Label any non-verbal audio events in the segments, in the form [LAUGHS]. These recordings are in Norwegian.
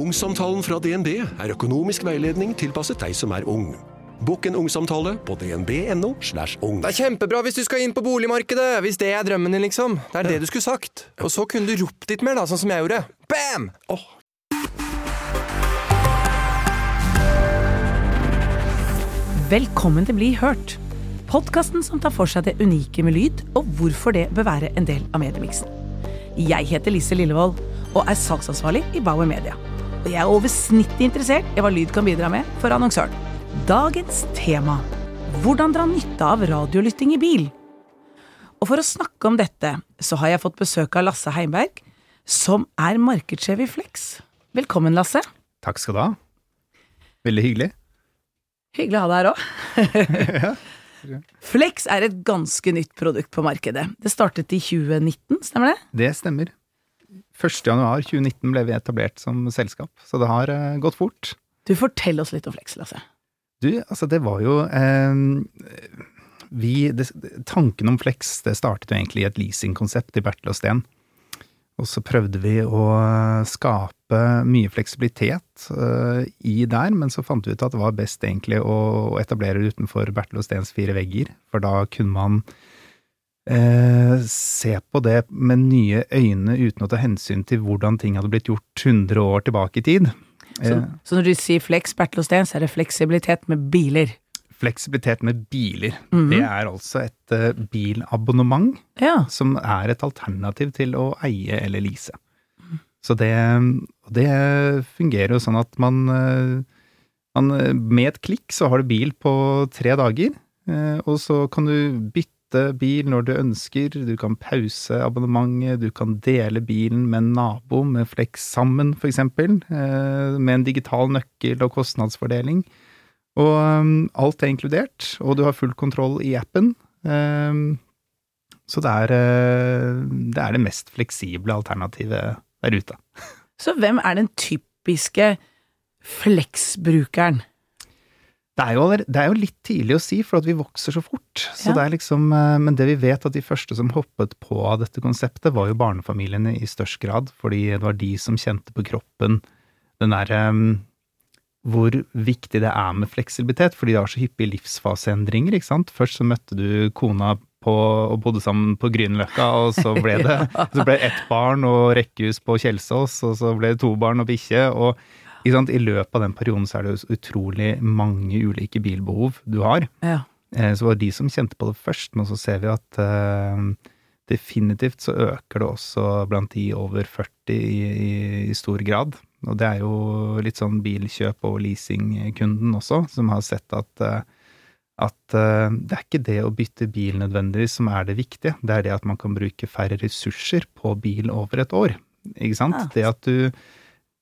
Ungsamtalen fra DNB er økonomisk veiledning tilpasset deg som er ung. Bokk en ungsamtale på dnb.no. slash ung. Det er kjempebra hvis du skal inn på boligmarkedet, hvis det er drømmen din, liksom. Det er det du skulle sagt. Og så kunne du ropt litt mer, da, sånn som jeg gjorde. Bam! Velkommen til Bli hørt. Podkasten som tar for seg det unike med lyd, og hvorfor det bør være en del av mediemiksen. Jeg heter Lise Lillevold og er salgsansvarlig i Bauer Media. Og jeg er over snittet interessert i hva lyd kan bidra med for annonsøren. Dagens tema hvordan dra nytte av radiolytting i bil. Og for å snakke om dette, så har jeg fått besøk av Lasse Heimberg, som er markedssjef i Flex. Velkommen, Lasse. Takk skal du ha. Veldig hyggelig. Hyggelig å ha deg her òg. [LAUGHS] [LAUGHS] Flex er et ganske nytt produkt på markedet. Det startet i 2019, stemmer det? Det stemmer. 1.1.2019 ble vi etablert som selskap, så det har uh, gått fort. Du, Fortell oss litt om Flex, Lasse. Du, altså det var jo eh, vi, det, Tanken om Flex det startet jo egentlig i et leasingkonsept i Bertel og Steen. Og så prøvde vi å skape mye fleksibilitet uh, i der, men så fant vi ut at det var best egentlig å etablere det utenfor Bertel og Steens fire vegger, for da kunne man uh, se på det med nye øyne uten å ta hensyn til hvordan ting hadde blitt gjort 100 år tilbake i tid. Så, uh, så når du sier flex, Bertel og Steen, så er det fleksibilitet med biler? Fleksibilitet med biler. Mm -hmm. Det er altså et uh, bilabonnement ja. som er et alternativ til å eie eller lease. Så det, det fungerer jo sånn at man, man, Med et klikk så har du bil på tre dager, og så kan du bytte bil når du ønsker, du kan pause abonnementet, du kan dele bilen med en nabo med Flex sammen, for eksempel, med en digital nøkkel og kostnadsfordeling. Og um, alt er inkludert, og du har full kontroll i appen. Um, så det er, uh, det er det mest fleksible alternativet der ute. Så hvem er den typiske Flex-brukeren? Det er, jo, det er, jo, litt tidlig å si, for at vi vokser så fort. Så ja. det er liksom, uh, men det vi vet at de første som hoppet på av dette konseptet, var jo barnefamiliene i størst grad, fordi det var de som kjente på kroppen den derre um, hvor viktig det er med fleksibilitet, fordi det har så hyppige livsfaseendringer, ikke sant. Først så møtte du kona på, og bodde sammen på Grünerløkka, og så ble [LAUGHS] det så ble ett barn og rekkehus på Kjelsås, og så ble det to barn og bikkje. og? I løpet av den perioden så er det jo utrolig mange ulike bilbehov du har. Ja. Eh, så var det de som kjente på det først, men så ser vi at uh, definitivt så øker det også blant de over 40 i, i, i stor grad. Og det er jo litt sånn bilkjøp- og leasingkunden også, som har sett at, eh, at eh, det er ikke det å bytte bil nødvendigvis som er det viktige, det er det at man kan bruke færre ressurser på bil over et år. Ikke sant? Ja. Det at du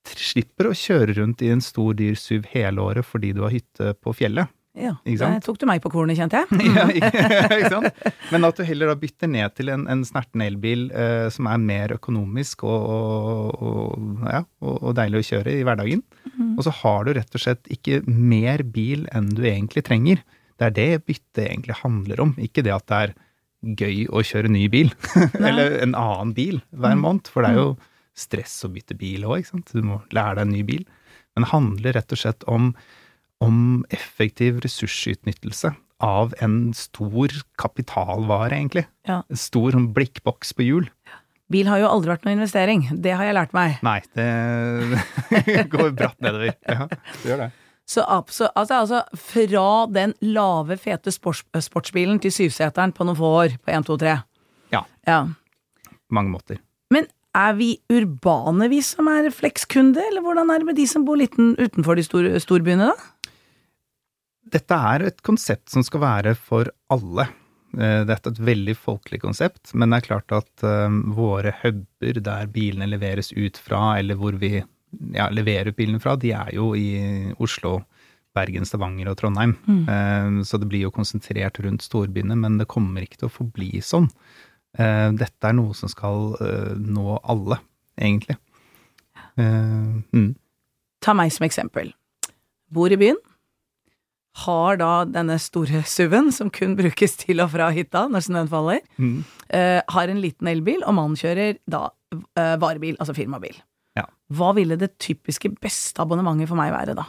slipper å kjøre rundt i en stor, dyr SUV hele året fordi du har hytte på fjellet. Ja, der tok du meg på kornet, kjente jeg. [LAUGHS] ja, [LAUGHS] ikke sant? Men at du heller da bytter ned til en, en snerten elbil eh, som er mer økonomisk og, og, og, ja, og, deilig å kjøre i hverdagen. Mm. Og så har du rett og slett ikke mer bil enn du egentlig trenger. Det er det byttet egentlig handler om, ikke det at det er gøy å kjøre ny bil. [LAUGHS] Eller en annen bil hver mm. måned, for det er jo mm. Stress å bytte bil òg, ikke sant. Du må lære deg en ny bil. Men det handler rett og slett om om effektiv ressursutnyttelse av en stor kapitalvare, egentlig. Ja. En stor sånn blikkboks på hjul. Bil har jo aldri vært noe investering, det har jeg lært meg. Nei, det [LAUGHS] går bratt nedover. Ja, [LAUGHS] det gjør det. Så altså, altså, fra den lave, fete sports, sportsbilen til syvseteren på noen få år, på 1, 2, 3. Ja. ja. Mange måter. Men er vi urbane, vi som er Flex-kunde, eller hvordan er det med de som bor litt utenfor de store, storbyene, da? Dette er et konsept som skal være for alle. Eh, dette er et veldig folkelig konsept, men det er klart at um, våre huber der bilene leveres ut fra, eller hvor vi ja, leverer bilene fra, de er jo i Oslo, Bergen, Stavanger og Trondheim. Mm. Um, så det blir jo konsentrert rundt storbyene, men det kommer ikke til å forbli sånn. Uh, dette er noe som skal uh, nå alle, egentlig. Uh, mm. Ta meg som eksempel. Bor i byen, har da denne store SUV-en, som kun brukes til og fra hytta når snøen faller, mm. har en liten elbil, og mannen kjører da varebil, altså firmabil. Ja. hva ville det typiske beste abonnementet for meg være da?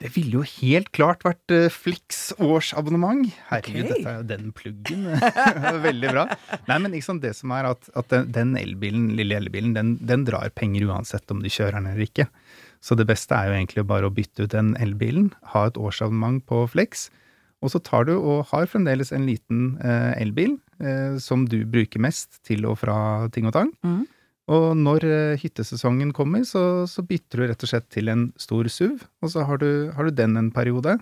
Det ville jo helt klart vært uh, Flix årsabonnement. Herregud, okay. dette er jo den pluggen. [LAUGHS] Veldig bra. Nei, men ikke sant, det som er at, at den- den elbilen, lille elbilen, den, den drar penger uansett om du kjører den eller ikke. Så det beste er jo egentlig bare å bytte ut den elbilen, ha et årsabonnement på Flex, og så tar du og har fremdeles en liten eh, elbil eh, som du bruker mest til og fra ting og tang. Mhm. Og når eh, hyttesesongen kommer, så, så bytter du rett og slett til en stor SUV, og så har du, har du den en periode.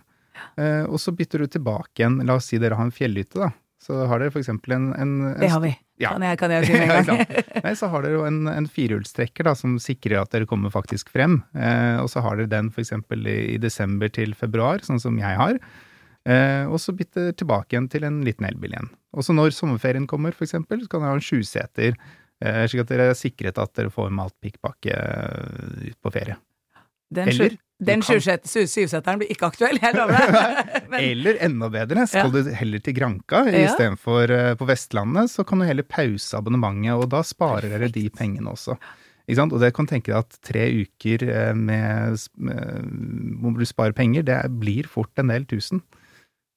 Eh, og så bytter du tilbake igjen. La oss si dere har en fjellhytte, da. Så har dere for eksempel en, en, en Det har vi. Ja. Kan, jeg, kan jeg si [LAUGHS] det en gang. Nei, så har dere jo en, en firehjulstrekker da, som sikrer at dere kommer faktisk frem. Eh, og så har dere den f.eks. I, i desember til februar, sånn som jeg har. Eh, og så bytter tilbake igjen til en liten elbil igjen. Og så når sommerferien kommer, f.eks., så kan dere ha en sjuseter, slik at dere er sikret at dere får malt alt pikkpakke eh, ut på ferie. Den, Eller, den syvsetteren blir ikke aktuell, jeg lover deg. [LAUGHS] Eller enda bedre, skal du heller til Granka Ja. istedenfor uh, på Vestlandet, så kan du heller pause abonnementet, og da sparer dere de pengene også. Ikke sant? Og det kan tenke deg at tre uker eh, med, med, hvor du sparer penger, det blir fort en del tusen.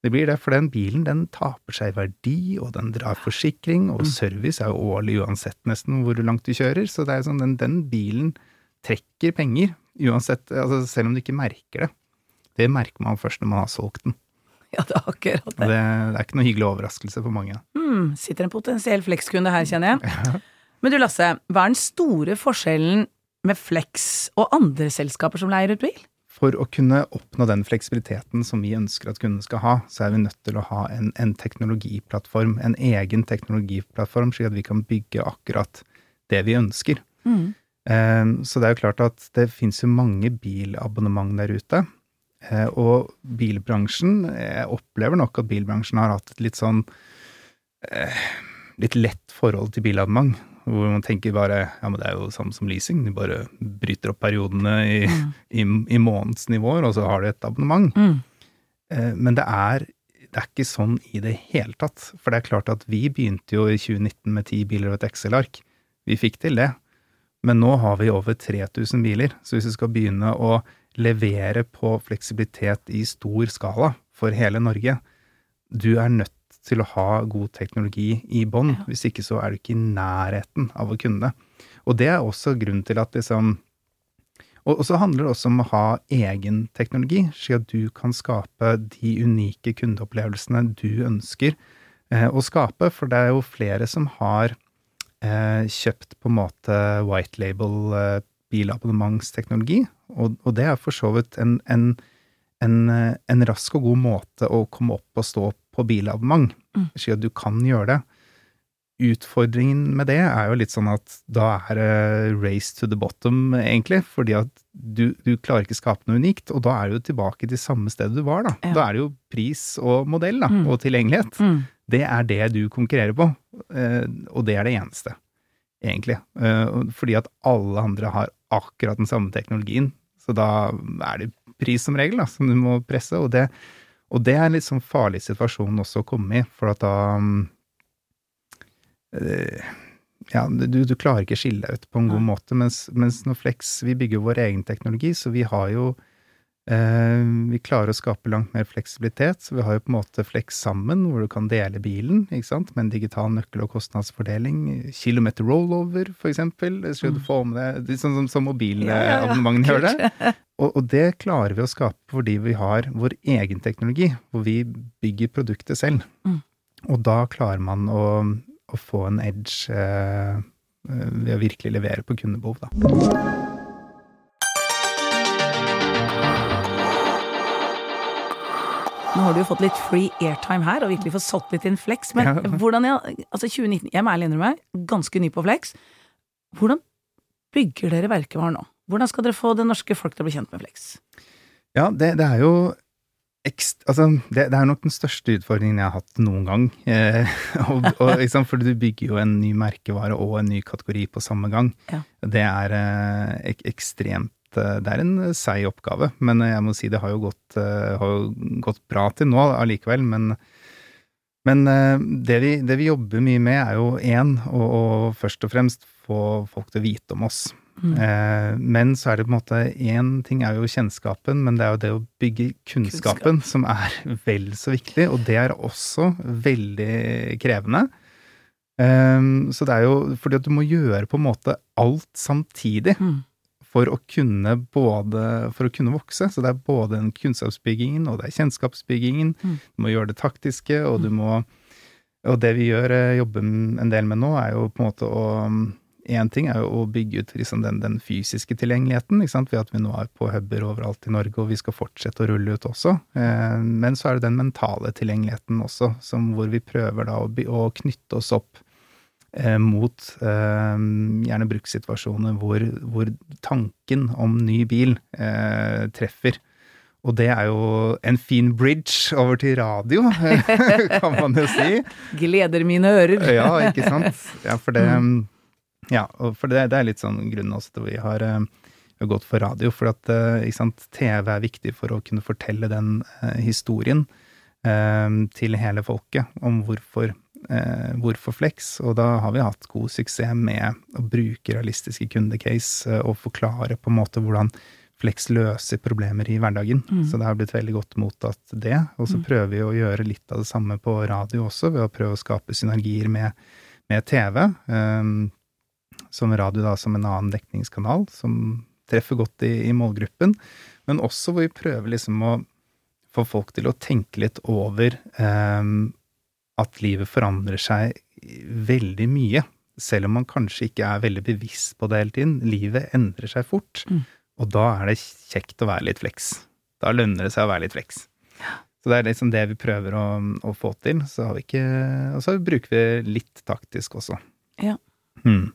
Det blir det, for den bilen den taper seg verdi, og den drar forsikring, og service er jo årlig uansett nesten hvor langt du kjører, så det er sånn, den, den bilen trekker penger, uansett, altså selv om du ikke merker det. Det merker man først når man har solgt den. [LAUGHS] ja, det er akkurat det. det, det er ikke noe hyggelig overraskelse for mange. Mm, sitter en potensiell Flex-kunde her, kjenner jeg. [LAUGHS] Men du Lasse, hva er den store forskjellen med Flex og andre selskaper som leier ut bil? For å kunne oppnå den fleksibiliteten som vi ønsker at kundene skal ha, så er vi nødt til å ha en, en teknologiplattform, en egen teknologiplattform, slik at vi kan bygge akkurat det vi ønsker. Eh, Så det er jo klart at det finnes jo mange bilabonnement der ute. Eh, Og bilbransjen, jeg opplever nok at bilbransjen har hatt et litt sånn eh, litt lett forhold til bilabonnement. Hvor man tenker bare ja, men det er jo samme som leasing, du bare bryter opp periodene i, [LAUGHS] i, i månedsnivåer, og så har du et abonnement. Mm. Eh, Men det er, det er ikke sånn i det hele tatt. For det er klart at vi begynte jo i 2019 med ti biler og et Excel-ark. Vi fikk til det. Men nå har vi over 3000 biler, så hvis vi skal begynne å levere på fleksibilitet i stor skala for hele Norge, du er nødt til å ha god teknologi i bånn. Hvis ikke så er du ikke i nærheten av å kunne det. Og det er også grunnen til at liksom og, og så handler det også om å ha egen teknologi, slik at du kan skape de unike kundeopplevelsene du ønsker eh, å skape. For det er jo flere som har eh, kjøpt på en måte white label eh, bilabonnementsteknologi, og, og det er for så vidt en, en, en, eh, en rask og god måte å komme opp og stå på bilabonnement, slik at du kan gjøre det. Utfordringen med det er jo litt sånn at da er det race to the bottom, egentlig, fordi at du, du klarer ikke skape noe unikt, og da er du tilbake til samme sted du var, da. Ja. Da er det jo pris og modell, da, og tilgjengelighet. Mm. Det er det du konkurrerer på, eh, og det er det eneste, egentlig. Eh, Fordi at alle andre har akkurat den samme teknologien, så da er det pris som regel da, som du må presse, og det, og det er en litt sånn farlig situasjon også å komme i, for at da mm, eh, ja, du, du klarer ikke skille deg ut på en god måte, mens, mens når Flex, vi bygger vår egen teknologi, så vi har jo eh, vi klarer å skape langt mer fleksibilitet, så vi har jo på en måte Flex sammen, hvor du kan dele bilen, ikke sant, med en digital nøkkel- og kostnadsfordeling. Kilometer rollover, for eksempel, så du få med det, sånn som, som mobilabonnementene gjør det. [LAUGHS] Og, og det klarer vi å skape fordi vi har vår egen teknologi, hvor vi bygger produktet selv. Og da klarer man å, å få en edge eh, eh, ved å virkelig levere på kundebehov, da. Nå har du jo fått litt free airtime her, og virkelig fått solgt litt inn Flex. Men Ja. hvordan jeg, altså 2019, jeg må ærlig innrømme, ganske ny på Flex. Hvordan bygger dere verkevarer nå? Hvordan skal dere få det norske folk til å bli kjent med Flex? Ja, det, det er jo ekst, altså, det, det er nok den største utfordringen jeg har hatt noen gang. Eh, [LAUGHS] og, og, liksom, for du bygger jo en ny merkevare og en ny kategori på samme gang. Ja. Det er eh, ek, ekstremt eh, Det er en seig oppgave, men jeg må si det har jo gått, eh, har jo gått bra til nå allikevel. Men, men det, vi, det vi jobber mye med, er jo én, og, og først og fremst få folk til å vite om oss. Eh, men så er det på en måte Én ting er jo kjennskapen, men det er jo det å bygge kunnskapen Kunnskap. som er [LAUGHS] vel så viktig, og det er også veldig krevende. Eh, så det er jo fordi at du må gjøre på en måte alt samtidig Mm. for å kunne både for å kunne vokse. Så det er både den kunnskapsbyggingen og det er kjennskapsbyggingen. Mm. Du må gjøre det taktiske, og du må Og det vi gjør, eh, jobber en del med nå, er jo på en måte å Én ting er jo å bygge ut liksom den, den fysiske tilgjengeligheten, ved at vi nå er på huber overalt i Norge, og vi skal fortsette å rulle ut også. Eh, Men så er det den mentale tilgjengeligheten også, som hvor vi prøver da å, å knytte oss opp eh, mot eh, gjerne brukssituasjoner hvor, hvor tanken om ny bil treffer. Og det er jo en fin bridge over til radio, [LAUGHS] kan man jo si. Gleder mine ører. Ja, ikke sant. Ja, for det, ja, og for det, det er litt sånn grunnen også til at vi har, eh, vi har gått for radio. For at eh, ikke sant, TV er viktig for å kunne fortelle den eh, historien til hele folket om hvorfor, hvorfor Flex. Og da har vi hatt god suksess med å bruke realistiske kundecase og forklare på en måte hvordan Flex løser problemer i hverdagen. Så det har blitt veldig godt mottatt, det. Og så prøver vi å gjøre litt av det samme på radio også, ved å prøve å skape synergier med, med TV. Um, som radio da som en annen dekningskanal, som treffer godt i, i målgruppen. Men også hvor vi prøver liksom å få folk til å tenke litt over eh, at livet forandrer seg veldig mye. Selv om man kanskje ikke er veldig bevisst på det hele tiden. Livet endrer seg fort. Og da er det kjekt å være litt fleks. Da lønner det seg å være litt fleks. Så det er liksom det vi prøver å, å få til. Så har vi ikke Og så bruker vi litt taktisk også. Ja. Hmm.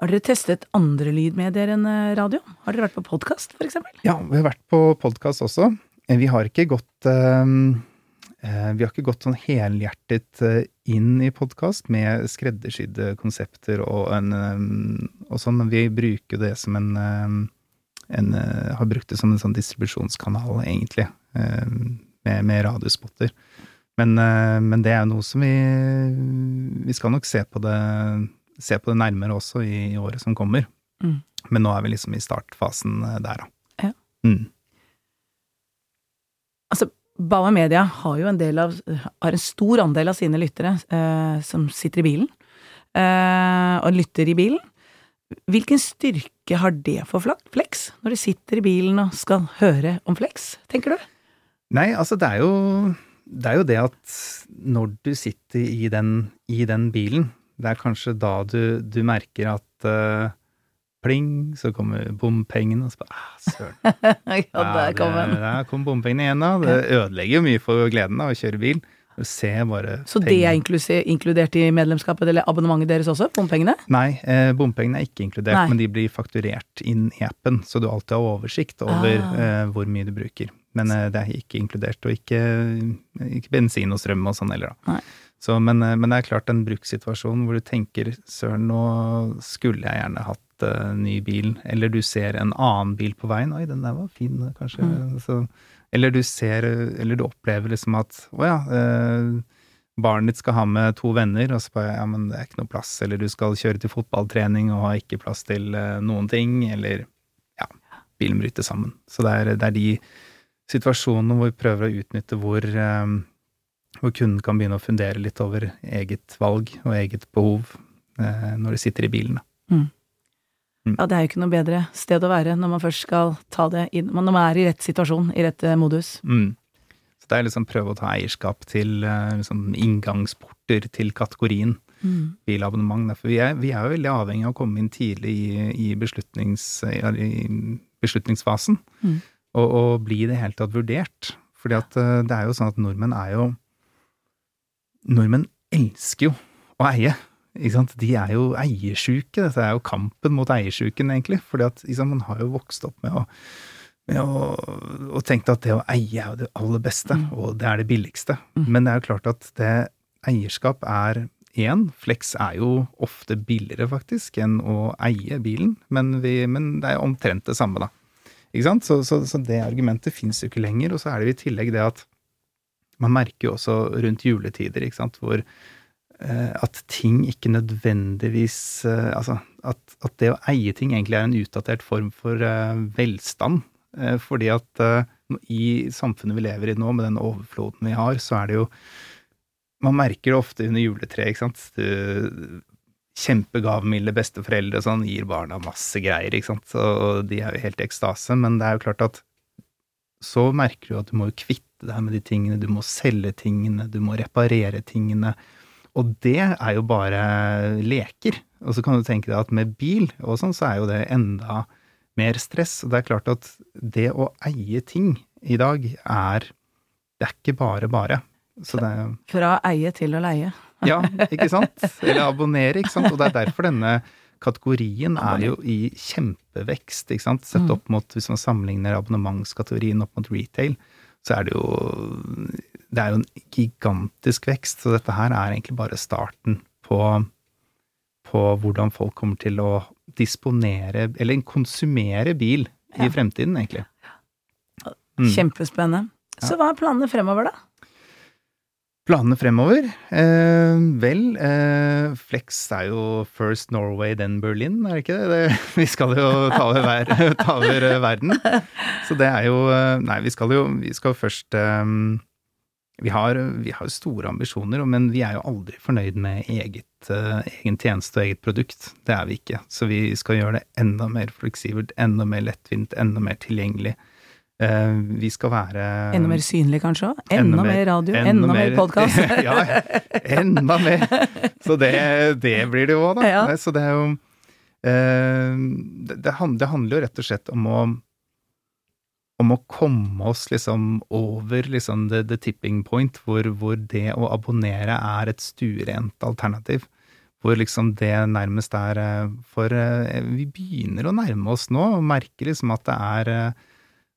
Har dere testet andre lydmedier enn eh, radio? Har dere vært på podkast, eksempel? Ja, vi har vært på podkast også. Eh, Vi har ikke gått eh, Vi har ikke gått sånn helhjertet inn i podkast med skreddersydde konsepter og, en, og sånn, men vi bruker det som en, en Har brukt det som en sånn distribusjonskanal, egentlig, med, med radiospotter. Men, men det er jo noe som vi Vi skal nok se på det, se på det nærmere også i, i året som kommer. Mm. Men nå er vi liksom i startfasen eh, der, da. Ja. Mm. Altså, Bauer Media har jo en del av har en stor andel av sine lyttere eh, som sitter i bilen, eh, og lytter i bilen. Hvilken styrke har det for Flex, når de sitter i bilen og skal høre om Flex, tenker du? Nei, altså det er jo det er jo det at når du sitter i den, i den bilen, det er kanskje da du, du merker at uh, pling, så kommer bompengene, og så bare ah, søren. [LAUGHS] ja, der kom den. Der kom bompengene igjen, da. Det ødelegger jo mye for gleden da, å kjøre bil. Du ser bare Så det er inkludert i medlemskapet eller abonnementet deres også, bompengene? Nei, eh, bompengene er ikke inkludert, Nei. men de blir fakturert inn i appen, så du alltid har oversikt over Ah. eh, hvor mye du bruker. Men eh, det er ikke inkludert, og ikke, ikke bensin og strøm og sånn heller, da. Nei. Så, men, eh, men det er klart en brukssituasjon hvor du tenker søren, nå skulle jeg gjerne hatt uh, ny bil, eller du ser en annen bil på veien, oi, den der var fin, kanskje. Mm. Så, eller du ser, eller du opplever liksom at å ja, uh, barnet ditt skal ha med to venner, og så bare ja, men det er ikke noe plass, eller du skal kjøre til fotballtrening og har ikke plass til uh, noen ting, eller ja, bilen bryter sammen. Så det er, det er de situasjonene hvor vi prøver å utnytte hvor, eh, hvor kunden kan begynne å fundere litt over eget valg og eget behov eh, når de sitter i bilen. da. Ja, det er jo ikke noe bedre sted å være når man først skal ta det inn, når man er i rett situasjon, i rett eh, modus. Mm. Så det er liksom prøve å ta eierskap til eh, liksom inngangsporter til kategorien Mm. bilabonnement. For vi er, vi er jo veldig avhengig av å komme inn tidlig i, i, beslutnings, i beslutningsfasen, Mm. og, og bli i det hele tatt vurdert. Fordi at eh, det er jo sånn at nordmenn er jo Nordmenn elsker jo å eie. Ikke sant? De er jo eiersjuke. Dette er jo kampen mot eiersjuken, egentlig. At man har jo vokst opp med å med å, og tenkt at det å eie er jo det aller beste, og det er det billigste. Men det er jo klart at det eierskap er én. Flex er jo ofte billigere, faktisk, enn å eie bilen, men, vi, men det er omtrent det samme, da. Ikke sant? Så, så, så det argumentet fins jo ikke lenger. Og så er det i tillegg det at man merker jo også rundt juletider, ikke sant, hvor eh, at ting ikke nødvendigvis eh, Altså, at, at, det å eie ting egentlig er en utdatert form for uh, velstand. Fordi at i samfunnet vi lever i nå, med den overfloden vi har, så er det jo Man merker det ofte under juletreet, ikke sant. Du, kjempegavmilde besteforeldre sånn gir barna masse greier, ikke sant. Og de er jo helt i ekstase. Men det er jo klart at så merker du at du må jo kvitte deg med de tingene, du må selge tingene, du må reparere tingene. Og det er jo bare leker. Og så kan du tenke deg at med bil og sånn, så er jo det enda mer stress. Og det er klart at det å eie ting i dag er Det er ikke bare bare. Så det er Fra eie til å leie. [LAUGHS] Ja, ikke sant? Eller abonnere, ikke sant. Og det er derfor denne kategorien er jo i kjempevekst, ikke sant. Sett opp mot, hvis man sammenligner abonnementskategorien opp mot retail, så er det jo Det er jo en gigantisk vekst. Så dette her er egentlig bare starten på, på hvordan folk kommer til å disponere, eller konsumere bil i ja. fremtiden, egentlig. Mm. Kjempespennende. Så hva er planene fremover, da? Planene fremover? Eh, vel, eh, Flex er jo first Norway, then Berlin, er det ikke det? det [LAUGHS] vi skal jo ta over, ver, [LAUGHS] ta over, eh, verden. Så det er jo eh, Nei, vi skal jo vi skal først um, vi, har, vi har store ambisjoner, men vi er jo aldri fornøyd med eget, uh, egen tjeneste og eget produkt. Det er vi ikke. Så vi skal gjøre det enda mer fleksibelt, enda mer lettvint, enda mer tilgjengelig. Eh, vi skal være Enda mer synlig, kanskje? Enda, enda, mer radio? Enda, enda mer, mer podkast? [LAUGHS] ja, enda mer! Så det, det blir det jo òg, da. Ja. Så det er jo eh, det, handler jo rett og slett om å om å komme oss liksom over liksom the, the tipping point, hvor, hvor, det å abonnere er et stuerent alternativ. Hvor liksom det nærmest er eh, For vi begynner å nærme oss nå, og merker liksom at det er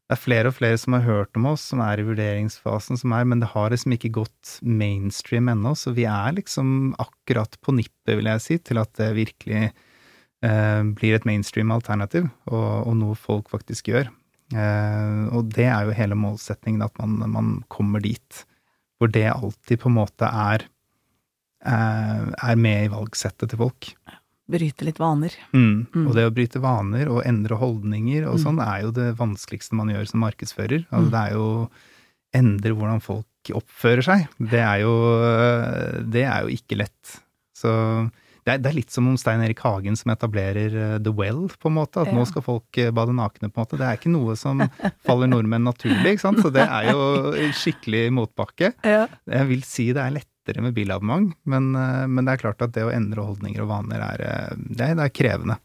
det er flere og flere som har hørt om oss, som er i vurderingsfasen, som er, men det har liksom ikke gått mainstream ennå, så vi er liksom akkurat på nippet, vil jeg si, til at det virkelig eh, blir et mainstream alternativ, og, og, noe folk faktisk gjør. Eh, og det er jo hele målsetningen, at man, man, kommer dit, hvor det alltid på en måte er, eh, er med i valgsettet til folk. Ja bryte litt vaner. Mm. Mm. Og det å bryte vaner og endre holdninger og mm. sånn er jo det vanskeligste man gjør som markedsfører. Altså mm. det er jo endre hvordan folk oppfører seg. Det er jo, det er jo ikke lett. Så det er, det er, litt som om Stein Erik Hagen som etablerer uh, The Well, på en måte. At ja. nå skal folk uh, bade nakne, på en måte. Det er ikke noe som [LAUGHS] faller nordmenn naturlig, ikke sant. Så det er jo skikkelig motbakke. Ja. Jeg vil si det er lett lettere med bilabonnement, men, eh, men, det er klart at det å endre holdninger og vaner er, eh, det er, det er krevende.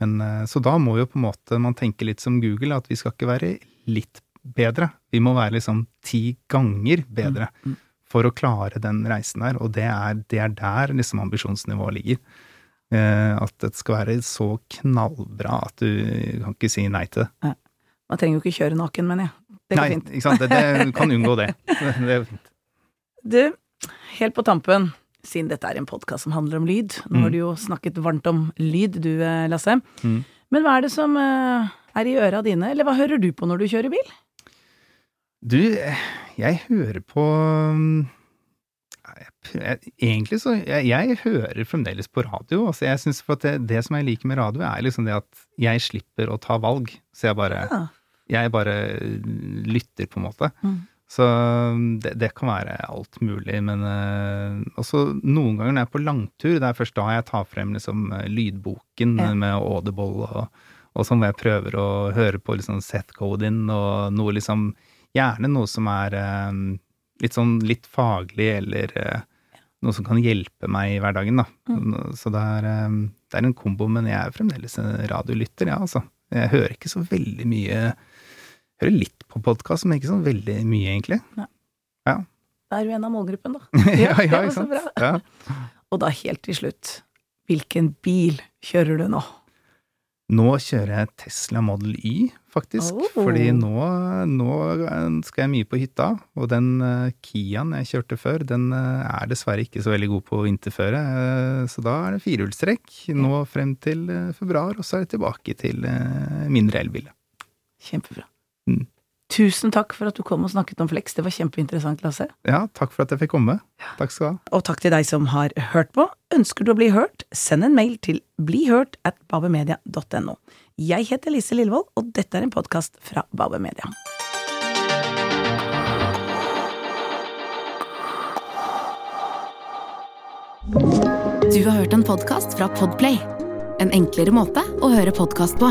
Men, eh, så da må jo på en måte man tenke litt som Google, at vi skal ikke være litt bedre. Vi må være liksom ti ganger bedre mm, mm. for å klare den reisen der, og det er, det er der liksom ambisjonsnivået ligger. at det skal være så knallbra at du kan ikke si nei til det. Man trenger jo ikke kjøre naken, mener jeg. Det går nei, fint. Ikke sant? Det, det kan [LAUGHS] unngå det. Det er fint. Du, helt på tampen, siden dette er en podkast som handler om lyd Nå mm. har du jo snakket varmt om lyd, du eh, Lasse. Mm. Men hva er det som uh, er i øra dine, eller hva hører du på når du kjører bil? Du, jeg hører på mm, jeg, Egentlig så jeg, jeg, hører fremdeles på radio. Altså jeg synes for det, det, som jeg liker med radio, er liksom det at jeg slipper å ta valg. Så jeg bare, ja. jeg bare lytter, på en måte. Mm. Så det, det, kan være alt mulig, men uh, også noen ganger når jeg er på langtur, det er først da jeg tar frem liksom lydboken ja. med Audible og, og sånn, hvor jeg prøver å høre på liksom Seth Godin og noe liksom Gjerne noe som er uh, litt sånn litt faglig, eller uh, noe som kan hjelpe meg i hverdagen, da. Mm. Så det er, det er, en kombo, men jeg er fremdeles en radiolytter, ja, altså. Jeg hører ikke så veldig mye Hører litt på podkast, men ikke sånn veldig mye, egentlig. Ja. ja. Da er du en av målgruppen, da. [LAUGHS] ja, ja, ikke sant. Ja. Og da helt til slutt, hvilken bil kjører du nå? Nå kjører jeg Tesla Model Y, faktisk. Oh. Fordi nå, nå, skal jeg mye på hytta. Og den uh, Kiaen jeg kjørte før, den uh, er dessverre ikke så veldig god på vinterføre. Uh, så da er det firehjulstrekk nå frem til februar, og så er det tilbake til mindre elbil. Kjempebra. Mm. Tusen takk for at du kom og snakket om Flex. Det var kjempeinteressant, Lasse. Ja, takk for at jeg fikk komme. Takk skal du ha. Og takk til deg som har hørt på. Ønsker du å bli hørt, send en mail til blihørt at babemedia.no. Jeg heter Lise Lillevold, og dette er en podkast fra Bauer Media. Du har hørt en podkast fra Podplay. En enklere måte å høre podkast på.